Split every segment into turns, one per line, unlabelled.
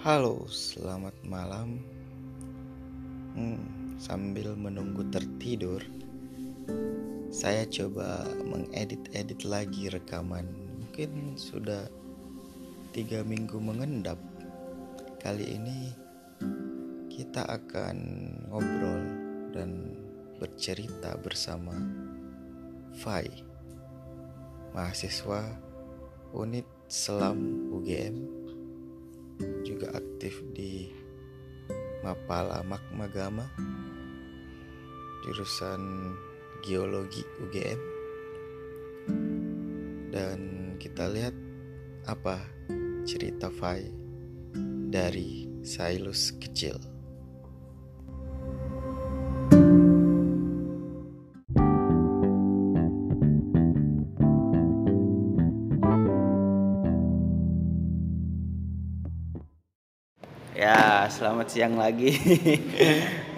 Halo, selamat malam. Hmm, sambil menunggu tertidur, saya coba mengedit-edit lagi rekaman. Mungkin sudah tiga minggu mengendap. Kali ini kita akan ngobrol dan bercerita bersama Fai, mahasiswa unit Selam UGM juga aktif di Mapala Magma jurusan Geologi UGM dan kita lihat apa cerita Fai dari Sailus kecil. Siang lagi.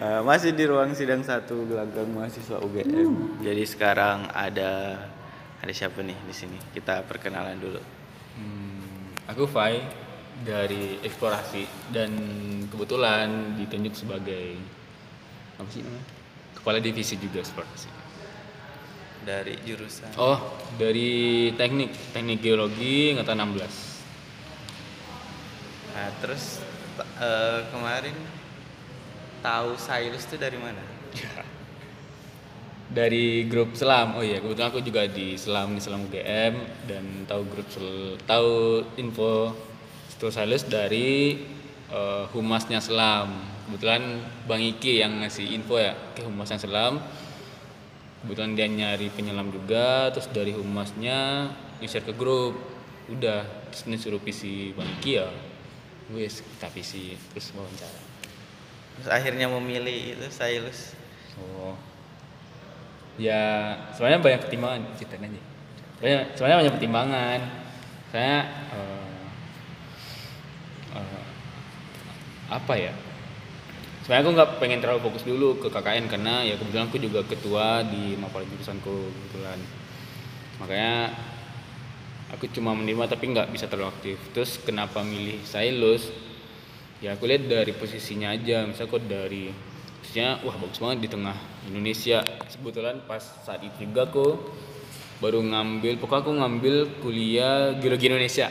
Eh, masih di ruang sidang satu gelanggang mahasiswa UGM. Jadi sekarang ada ada siapa nih di sini? Kita perkenalan dulu.
Hmm, aku Fai dari eksplorasi dan kebetulan ditunjuk sebagai apa sih namanya? Kepala divisi juga eksplorasi.
Dari jurusan.
Oh, dari teknik teknik geologi angkatan 16.
Nah, terus uh, kemarin tahu Sailus itu dari mana?
dari grup selam. Oh iya kebetulan aku juga di selam di selam UGM dan tahu grup sel, tahu info Sailus dari uh, humasnya selam. Kebetulan bang Iki yang ngasih info ya ke humasnya selam. Kebetulan dia nyari penyelam juga terus dari humasnya di-share ke grup. Udah terus suruh visi bang Iki ya wes kita visi terus wawancara.
Terus akhirnya memilih itu Sailus.
Oh. Ya sebenarnya banyak pertimbangan cerita aja banyak sebenarnya banyak pertimbangan. Saya uh, uh, apa ya? Sebenarnya aku nggak pengen terlalu fokus dulu ke KKN karena ya kebetulan aku juga ketua di mapal jurusanku kebetulan. Makanya aku cuma menerima tapi nggak bisa terlalu aktif. Terus kenapa milih Sailus ya aku lihat dari posisinya aja. Misalnya kok dari posisinya wah bagus banget di tengah Indonesia. Sebetulnya pas saat itu juga aku baru ngambil pokoknya aku ngambil kuliah geologi Indonesia.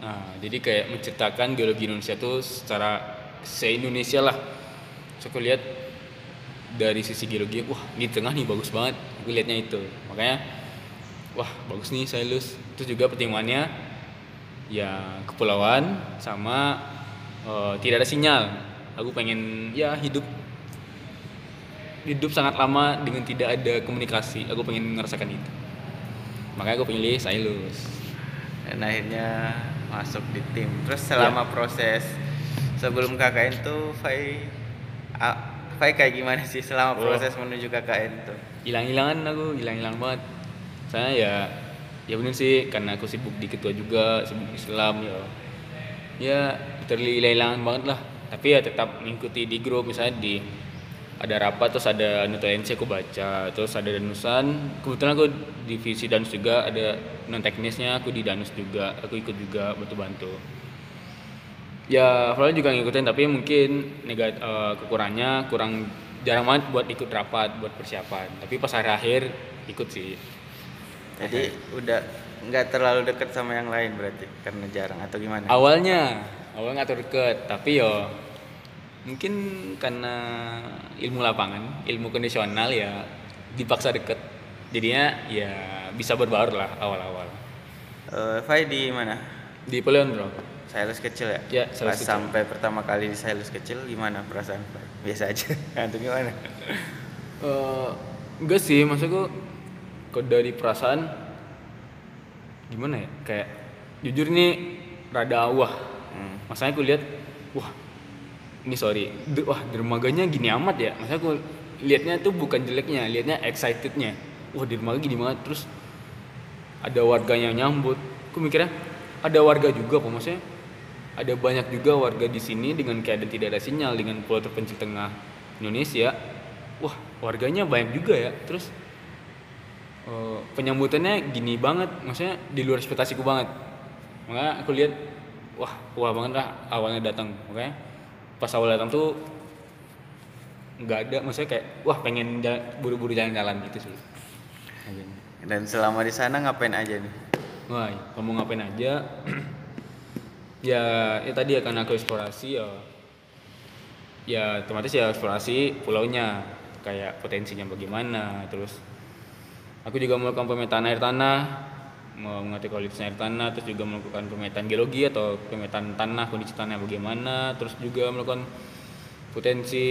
Nah jadi kayak menceritakan geologi Indonesia tuh secara se Indonesia lah. So aku lihat dari sisi geologi wah di tengah nih bagus banget. Aku lihatnya itu. Makanya wah bagus nih Sailus itu juga pertimbangannya ya kepulauan sama uh, tidak ada sinyal. Aku pengen ya hidup hidup sangat lama dengan tidak ada komunikasi. Aku pengen ngerasakan itu. Makanya aku pilih Sailus
dan akhirnya masuk di tim. Terus selama ya. proses sebelum KKN tuh Fai Fai kayak gimana sih selama oh. proses menuju KKN tuh?
Hilang-hilangan aku hilang-hilang banget saya ya ya benar sih karena aku sibuk di ketua juga sibuk Islam. Ya ya terlilang banget lah. Tapi ya tetap mengikuti di grup. Misalnya di ada rapat terus ada nutriensi aku baca terus ada danusan. Kebetulan aku divisi danus juga ada non teknisnya aku di danus juga aku ikut juga bantu bantu ya Flora juga ngikutin tapi mungkin negat uh, kekurangannya kurang jarang banget buat ikut rapat buat persiapan. Tapi pas hari akhir ikut sih
jadi udah nggak terlalu deket sama yang lain berarti karena jarang atau gimana
awalnya awalnya nggak deket tapi yo mungkin karena ilmu lapangan ilmu kondisional ya dipaksa deket jadinya ya bisa berbaur lah awal-awal
uh, Fai di mana
di Poliondro
Silus kecil ya?
Ya,
Pas kecil. sampai pertama kali di Silus kecil gimana perasaan? Biasa aja. Atau gimana?
Uh, enggak sih, maksudku kalau dari perasaan gimana ya? Kayak jujur ini rada wah. Hmm. masanya aku lihat wah ini sorry wah dermaganya gini amat ya. Masanya aku lihatnya tuh bukan jeleknya lihatnya excitednya. Wah dermaga gini banget. Terus ada warganya nyambut. Aku mikirnya ada warga juga apa maksudnya? Ada banyak juga warga di sini dengan keadaan tidak ada sinyal dengan pulau terpencil tengah Indonesia. Wah warganya banyak juga ya. Terus uh, penyambutannya gini banget. Maksudnya di luar ekspektasiku banget. Makanya aku lihat wah wah banget lah awalnya datang oke pas awal datang tuh nggak ada. Maksudnya kayak wah pengen buru-buru jalan-jalan gitu sih.
Dan selama di sana ngapain aja nih?
wah kamu ngapain aja ya ya tadi akan aku eksplorasi ya ya otomatis ya eksplorasi pulaunya. Kayak potensinya bagaimana terus aku juga melakukan pemetaan air tanah mengerti kualitas air tanah terus juga melakukan pemetaan geologi atau pemetaan tanah kondisi tanah bagaimana terus juga melakukan potensi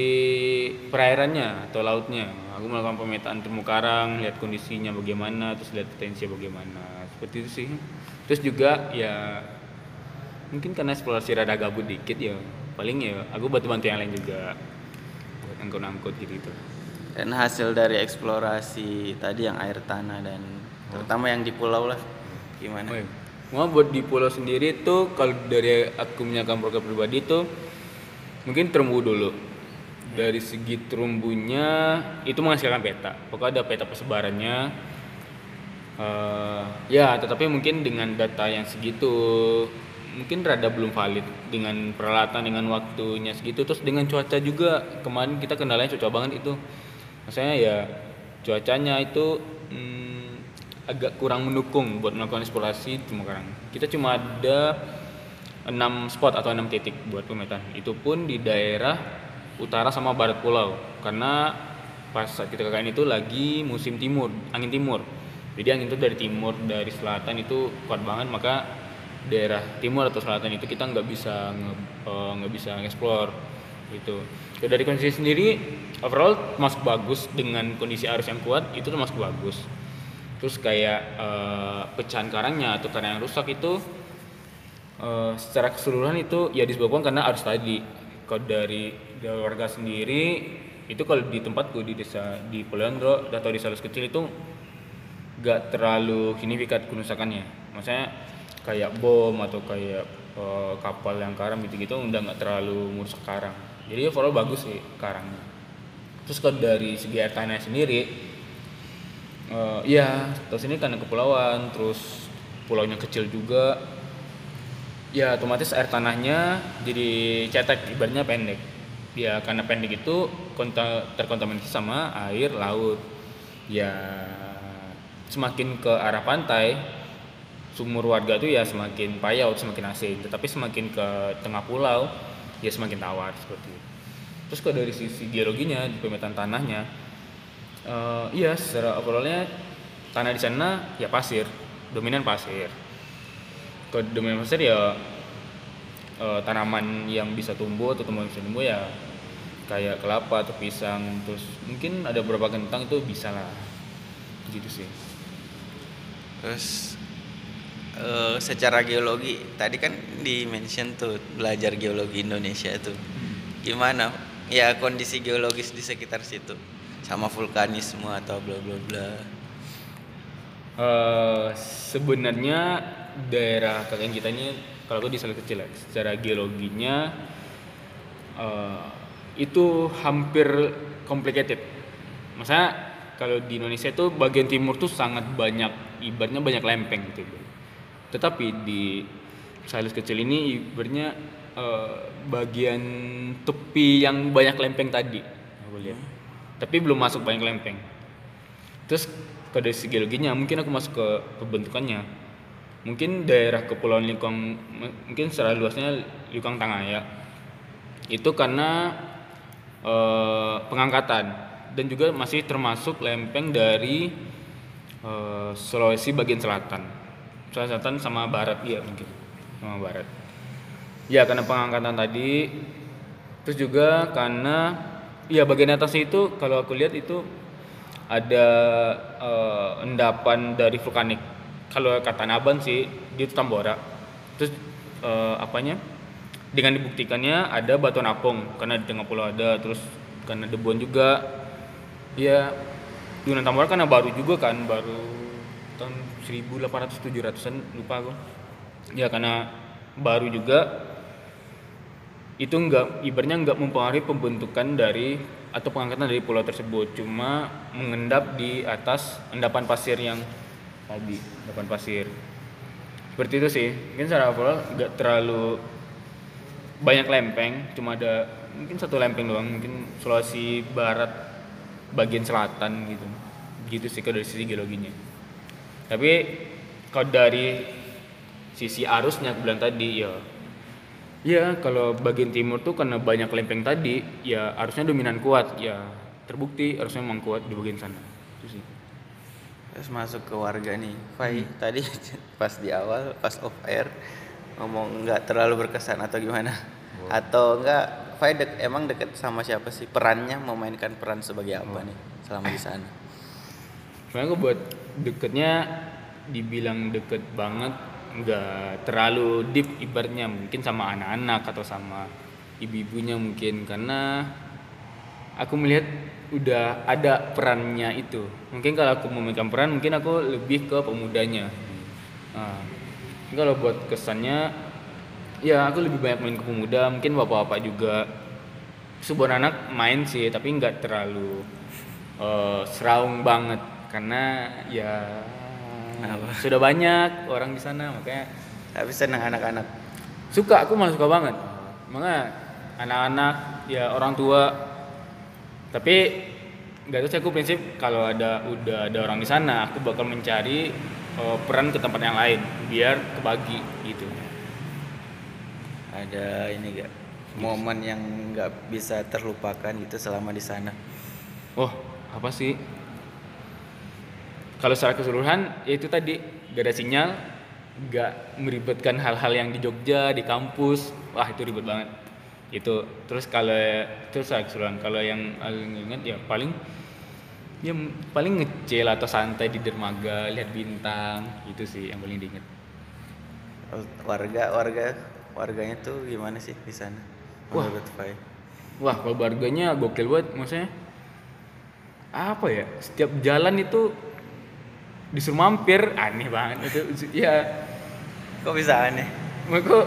perairannya atau lautnya. Aku melakukan pemetaan terumbu karang lihat kondisinya bagaimana terus lihat potensi bagaimana. Seperti itu sih. Terus juga ya mungkin karena eksplorasi rada gabut dikit ya paling ya aku bantu bantu yang lain juga buat angkut-angkut gitu gitu
Dan hasil dari eksplorasi tadi yang air tanah dan terutama yang di pulau lah gimana?
Oh, iya. Buat di pulau sendiri tuh kalau dari aku menyaksikan program pribadi tuh mungkin terumbu dulu. Dari segi terumbunya itu menghasilkan peta. Pokoknya ada peta persebarannya. Eh, ya, tetapi mungkin dengan data yang segitu mungkin rada belum valid dengan peralatan dengan waktunya segitu terus dengan cuaca juga kemarin kita kendalanya cuaca banget itu maksudnya ya cuacanya itu hmm, agak kurang mendukung buat melakukan eksplorasi terumbu karang. Kita cuma ada 6 spot atau 6 titik buat pemetaan. Itu pun di daerah utara sama barat pulau. Karena pas saat kita KKN itu lagi musim timur, angin timur. Jadi angin itu dari timur, dari selatan itu kuat banget, maka daerah timur atau selatan itu kita nggak bisa eh, nggak bisa ngeksplor gitu. Ya, dari kondisi sendiri overall termasuk bagus dengan kondisi arus yang kuat itu termasuk bagus. Terus kayak eh, pecahan karangnya atau karang yang rusak itu eh, secara keseluruhan itu ya disebabkan karena arus tadi. Kalau dari, warga sendiri itu kalau di tempatku di desa di Polondro atau di Salus kecil itu gak terlalu signifikan kerusakannya. Maksudnya kayak bom atau kayak eh, kapal yang karam gitu-gitu udah nggak terlalu merusak karang jadi overall bagus sih karangnya terus kalau dari segi air tanah sendiri Eh ya, terus ini karena kepulauan, terus pulaunya kecil juga. Ya, otomatis air tanahnya jadi cetek, ibaratnya pendek. Ya, karena pendek itu konta- terkontaminasi sama air laut. Ya, semakin ke arah pantai, sumur warga itu ya semakin payau, semakin asin. Tetapi semakin ke tengah pulau, ya semakin tawar seperti itu. Terus kalau dari sisi geologinya, di pemetaan tanahnya, Eh, iya, secara overallnya tanah di sana ya pasir, dominan pasir. Ke dominan pasir ya eh, tanaman yang bisa tumbuh atau tumbuhan bisa tumbuh ya kayak kelapa atau pisang, terus mungkin ada beberapa kentang itu bisa lah, gitu sih.
Terus eh, secara geologi tadi kan di mention tuh belajar geologi Indonesia tuh gimana ya kondisi geologis di sekitar situ sama vulkanisme atau bla bla bla
Eh, sebenarnya daerah KKN kita ini kalau aku di Salur kecil ya, secara geologinya eh, itu hampir complicated. Maksudnya kalau di Indonesia itu bagian timur tuh sangat banyak, ibaratnya banyak lempeng gitu. Tetapi di Salus kecil ini ibaratnya eh, bagian tepi yang banyak lempeng tadi, aku lihat. Tapi belum masuk banyak lempeng. Terus pada segi geologinya mungkin aku masuk ke pembentukannya. Mungkin daerah kepulauan Lingkong m- mungkin secara luasnya Lingkong Tangaya. Itu karena eh, pengangkatan dan juga masih termasuk lempeng dari eh, Sulawesi bagian selatan. Selatan sama barat iya mungkin. Sama barat. Ya karena pengangkatan tadi terus juga karena ya bagian atasnya itu kalau aku lihat itu ada eh, endapan dari vulkanik. Kalau kata Naban sih dia itu Tambora. Terus eh, apanya? Dengan dibuktikannya ada batuan apung karena di tengah pulau ada terus karena debuan juga. Ya Gunung Tambora karena baru juga kan baru tahun 1800 700-an lupa aku. Ya karena baru juga itu enggak ibaratnya enggak mempengaruhi pembentukan dari atau pengangkatan dari pulau tersebut. Cuma mengendap di atas endapan pasir yang tadi endapan pasir. Seperti itu sih. Mungkin secara overall nggak terlalu banyak lempeng cuma ada mungkin satu lempeng doang. Mungkin Sulawesi Barat bagian selatan gitu. Gitu sih kalau dari sisi geologinya tapi kalau dari sisi arusnya aku bilang tadi ya. Ya kalau bagian timur tuh karena banyak lempeng tadi ya arusnya dominan kuat ya. Terbukti arusnya memang kuat di bagian sana. Itu sih.
Terus masuk ke warga nih, Fai tadi pas di awal pas off air ngomong nggak terlalu berkesan atau gimana? Atau enggak Fai dek, emang deket sama siapa sih? Perannya memainkan peran sebagai apa nih selama di sana?
Soalnya gue buat deketnya dibilang deket banget nggak terlalu deep ibaratnya. Mungkin sama anak-anak atau sama ibu-ibunya mungkin. Karena aku melihat udah ada perannya itu. Mungkin kalau aku memegang peran mungkin aku lebih ke pemudanya. Nah, kalau buat kesannya ya aku lebih banyak main ke pemuda mungkin bapak-bapak juga. Sebuah anak main sih tapi nggak terlalu eh, seraung banget karena ya
Kenapa?
sudah banyak orang di sana makanya
Tapi senang anak-anak.
suka aku malah suka banget makanya anak-anak ya orang tua tapi nggak tahu sih aku prinsip kalau ada udah ada orang di sana aku bakal mencari eh, peran ke tempat yang lain biar kebagi gitu
Ada ini gak momen yang nggak bisa terlupakan gitu selama di sana?
oh apa sih kalau secara keseluruhan ya itu tadi gak ada sinyal gak meribetkan hal-hal yang di Jogja di kampus wah itu ribet banget itu terus kalau terus secara keseluruhan kalau yang paling ingat ya paling ya paling ngecil atau santai di dermaga lihat bintang itu sih yang paling diinget
Warga warga warganya tuh gimana sih di sana?
Wah.
Fai?
wah kalau harganya gokil banget maksudnya apa ya setiap jalan itu disuruh mampir aneh banget itu. Ya
Kok bisa aneh?
menurutku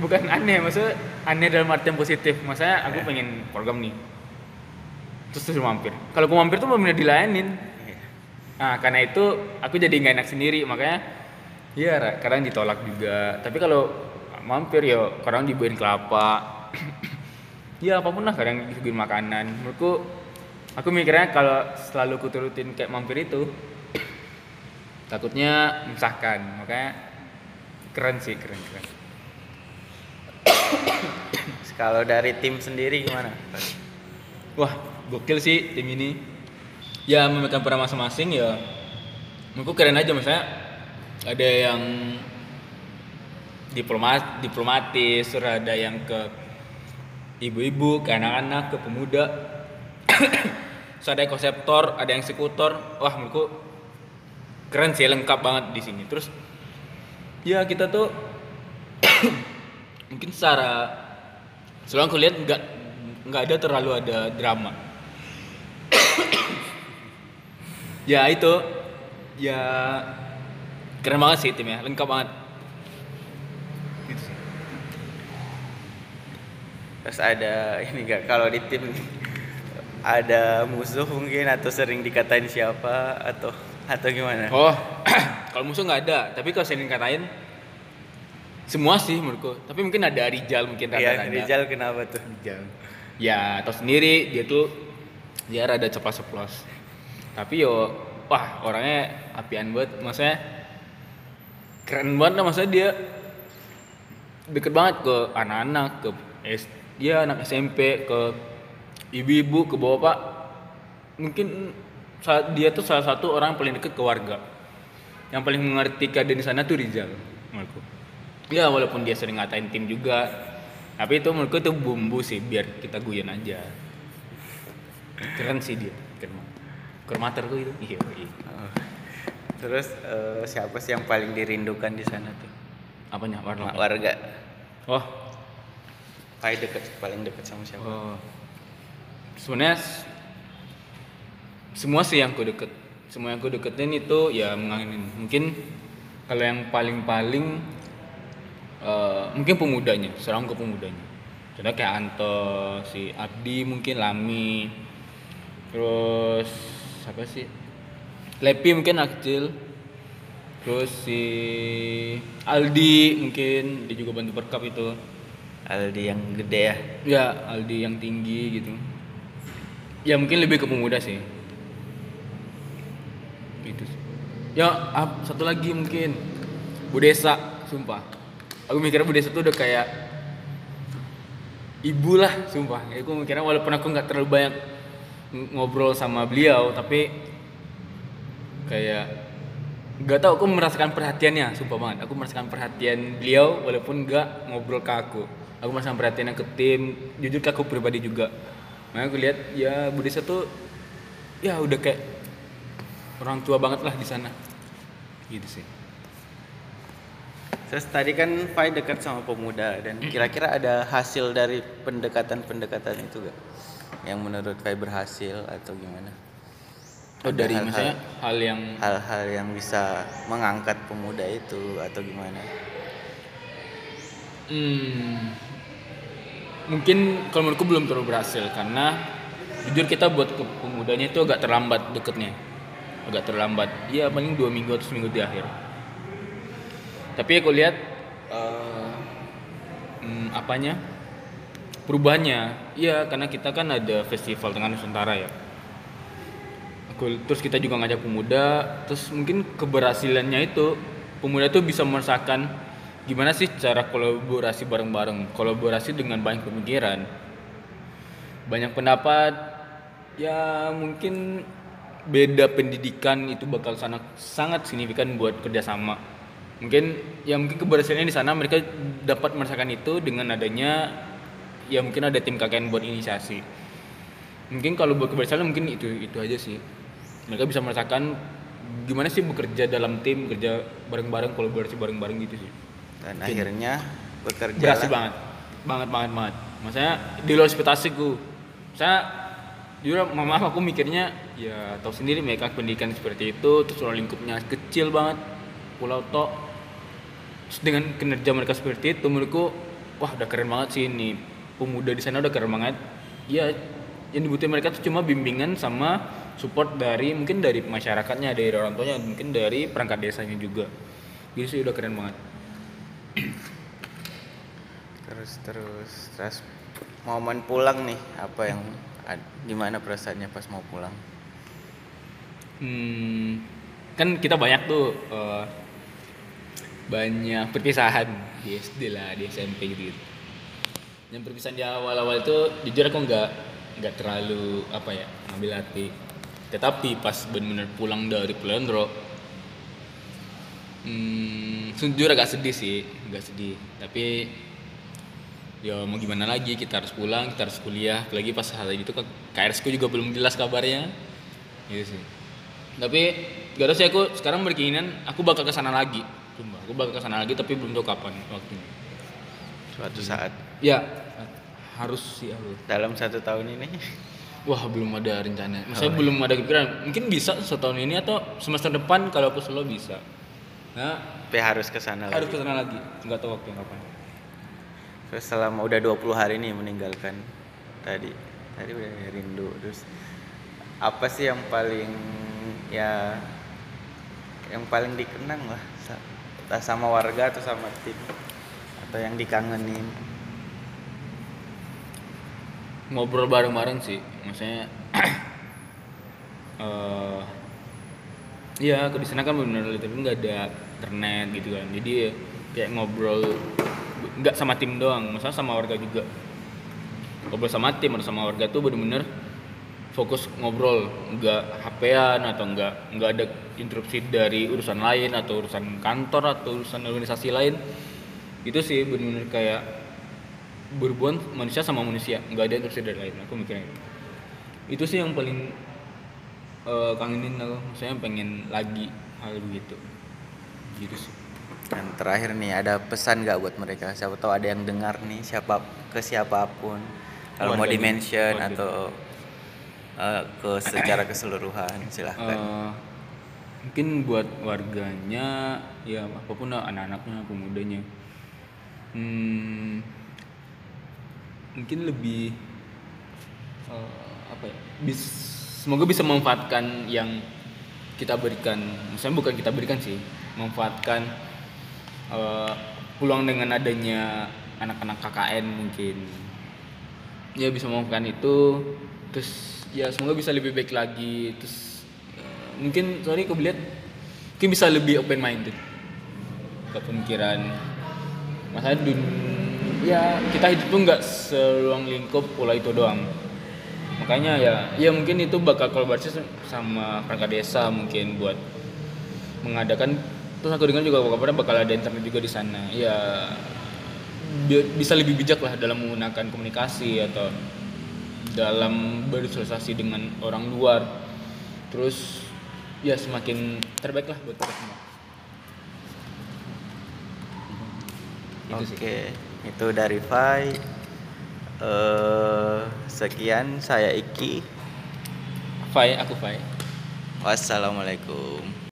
bukan aneh maksudnya aneh dalam artian positif. Maksudnya aku pengen program nih. Terus disuruh mampir. Kalau aku mampir tuh benar dilayanin. Nah karena itu aku jadi nggak enak sendiri. Makanya ya kadang ditolak juga. Tapi kalau mampir ya kadang dibuahin kelapa. Ya apa pun lah kadang disuguhin makanan. Menurutku aku mikirnya kalau selalu kuturutin kayak mampir itu takutnya mesahkan makanya keren sih keren keren
Kalau dari tim sendiri gimana?
Wah, gokil sih tim ini. Ya memegang peran masing-masing ya. Menurutku keren aja misalnya ada yang diplomat diplomatis, ada yang ke ibu-ibu, ke anak-anak, ke pemuda. terus ada yang konseptor, ada yang eksekutor. Wah, menurutku keren sih lengkap banget di sini. Terus ya kita tuh mungkin secara Soalnya aku lihat nggak nggak ada terlalu ada drama. ya itu ya keren banget sih timnya, lengkap banget. Gitu.
Terus ada ini gak kalau di tim ada musuh mungkin atau sering dikatain siapa atau atau gimana?
Oh, kalau musuh nggak ada, tapi kalau sering katain semua sih menurutku. Tapi mungkin ada Rijal mungkin
Iya,
rada-rada.
Rizal kenapa tuh?
Rijal. Ya, atau sendiri dia tuh dia rada ceplos-ceplos. Tapi yo wah orangnya apian banget, maksudnya keren banget lah maksudnya dia deket banget ke anak-anak, ke S, dia anak SMP, ke ibu-ibu, ke bapak. Mungkin dia tuh salah satu orang yang paling deket ke warga. Yang paling mengerti keadaan di sana tuh Rizal menurutku. Ya walaupun dia sering ngatain tim juga, tapi itu menurutku itu bumbu sih biar kita guyon aja. Keren sih dia, keren. Kermaterku itu. Iya, iya.
Oh. Terus eh, siapa sih yang paling dirindukan di sana tuh?
Apanya warna?
Warga.
Oh,
Paling deket paling deket sama siapa?
oh. Sebenarnya semua sih yang ku deket. Semua yang ku deketin itu ya mengangenin. Mungkin kalau yang paling-paling eh, mungkin pemudanya, serang ke pemudanya. Contohnya kayak Anto, si Abdi mungkin Lami, terus siapa sih? Lepi mungkin anak kecil, terus si Aldi mungkin dia juga bantu perkap itu
Aldi yang gede ya
ya Aldi yang tinggi gitu ya mungkin lebih ke pemuda sih sih ya ah, satu lagi mungkin. Bu Desa sumpah. Aku mikirnya Bu Desa tuh udah kayak ibu lah sumpah. Aku mikirnya walaupun aku nggak terlalu banyak ng- ngobrol sama beliau tapi kayak nggak tahu aku merasakan perhatiannya sumpah banget. Aku merasakan perhatian beliau walaupun nggak ngobrol ke aku. Aku merasakan perhatiannya ke tim jujur ke aku pribadi juga. Makanya aku lihat ya Bu Desa tuh ya udah kayak orang tua banget lah di sana gitu sih
Terus tadi kan Fai dekat sama pemuda dan kira-kira ada hasil dari pendekatan-pendekatan itu gak? Yang menurut Fai berhasil atau gimana?
oh
Ada
dari
hal-hal-
misalnya hal yang
hal-hal yang bisa mengangkat pemuda itu atau gimana?
Hmm, mungkin kalau menurutku belum terlalu berhasil karena jujur kita buat ke pemudanya itu agak terlambat deketnya agak terlambat. Ya paling dua minggu atau seminggu di akhir. Tapi aku lihat eh, hmm, apanya? Perubahannya. Iya karena kita kan ada festival tengah nusantara ya. Aku terus kita juga ngajak pemuda. Terus mungkin keberhasilannya itu pemuda tuh bisa merasakan gimana sih cara kolaborasi bareng-bareng. Kolaborasi dengan banyak pemikiran. Banyak pendapat. Ya mungkin beda pendidikan itu bakal sangat sangat signifikan buat kerjasama. Mungkin ya mungkin keberhasilannya di sana mereka dapat merasakan itu dengan adanya ya mungkin ada tim KKN buat inisiasi. Mungkin kalau buat keberhasilan mungkin itu itu aja sih. Mereka bisa merasakan gimana sih bekerja dalam tim kerja bareng-bareng kolaborasi bareng-bareng gitu sih.
Dan akhirnya bekerja
berhasil banget. Banget banget banget. Maksudnya di luar ekspektasiku saya jujur mama aku mikirnya ya tahu sendiri mereka pendidikan seperti itu terus ruang lingkupnya kecil banget pulau tok. Terus dengan kinerja mereka seperti itu menurutku wah udah keren banget sih ini. Pemuda di sana udah keren banget. Ya yang dibutuhin mereka tuh cuma bimbingan sama support dari mungkin dari masyarakatnya dari orang tuanya mungkin dari perangkat desanya juga. Jadi sih udah keren banget.
Terus terus terus momen pulang nih apa yang gimana perasaannya pas mau pulang?
Hmm, kan kita banyak tuh eh, banyak perpisahan di SD lah, di SMP gitu. -gitu. Yang perpisahan di awal-awal itu jujur aku nggak nggak terlalu apa ya ngambil hati. Tetapi pas benar-benar pulang dari Pulau hmm, jujur agak sedih sih, agak sedih. Tapi ya mau gimana lagi? Kita harus pulang, kita harus kuliah. Apalagi pas hari itu kan KRS ku juga belum jelas kabarnya. Gitu sih. Tapi gak tahu sih aku sekarang berkeinginan aku bakal ke sana lagi. Sumpah, aku bakal ke sana lagi tapi belum tahu kapan waktunya.
Suatu saat.
Ya harus sih aku
dalam satu tahun ini.
Wah belum ada rencana. Maksudnya
Oh,
belum ada kepikiran. Mungkin bisa setahun ini atau semester depan kalau aku selalu bisa. Nah
tapi harus ke sana
harus
lagi.
ke sana lagi. Nggak tahu waktu kapan
Terus selama udah 20 hari nih meninggalkan tadi. Tadi udah rindu. Terus apa sih yang paling ya yang paling dikenang lah entah sama warga atau sama tim? Atau yang dikangenin?
Ngobrol bareng-bareng sih. Maksudnya iya aku di sana kan benar literally nggak ada internet gitu kan. Jadi ya kayak ngobrol nggak sama tim doang maksudnya sama warga juga. Ngobrol sama tim atau sama warga tuh bener-bener fokus ngobrol nggak HP-an atau nggak nggak ada interupsi dari urusan lain atau urusan kantor atau urusan organisasi lain. Itu sih bener-bener kayak berhubungan manusia sama manusia nggak ada interupsi dari lain aku mikirnya itu. Sih yang paling eh, kangenin aku saya pengen lagi hal begitu gitu sih
dan terakhir nih ada pesan nggak buat mereka? Siapa tahu ada yang dengar nih siapa ke siapa pun. Kalau mau di mention
Warga.
atau eh, ke secara keseluruhan silahkan.
Eh, mungkin buat warganya ya apa pun lah, anak-anaknya pemudanya. Hmm, mungkin lebih eh, apa ya bis- semoga bisa memanfaatkan yang kita berikan. Misalnya bukan kita berikan sih memanfaatkan eh, peluang dengan adanya anak-anak KKN mungkin. Ya bisa memanfaatkan itu terus ya semoga bisa lebih baik lagi terus eh, mungkin sorry aku lihat mungkin bisa lebih open minded ke pemikiran masa dun ya kita hidup tuh nggak seluang lingkup pola itu doang. Makanya ya ya mungkin itu bakal kolaborasi sama perangkat desa mungkin buat mengadakan terus aku dengar juga kabarnya bakal ada internet juga di sana ya bi- bisa lebih bijak lah dalam menggunakan komunikasi atau dalam bersosialisasi dengan orang luar terus ya semakin terbaik lah buat kita semua.
Oke, itu dari Fai. Eh, sekian saya Iki.
Fai aku Fai
Wassalamualaikum.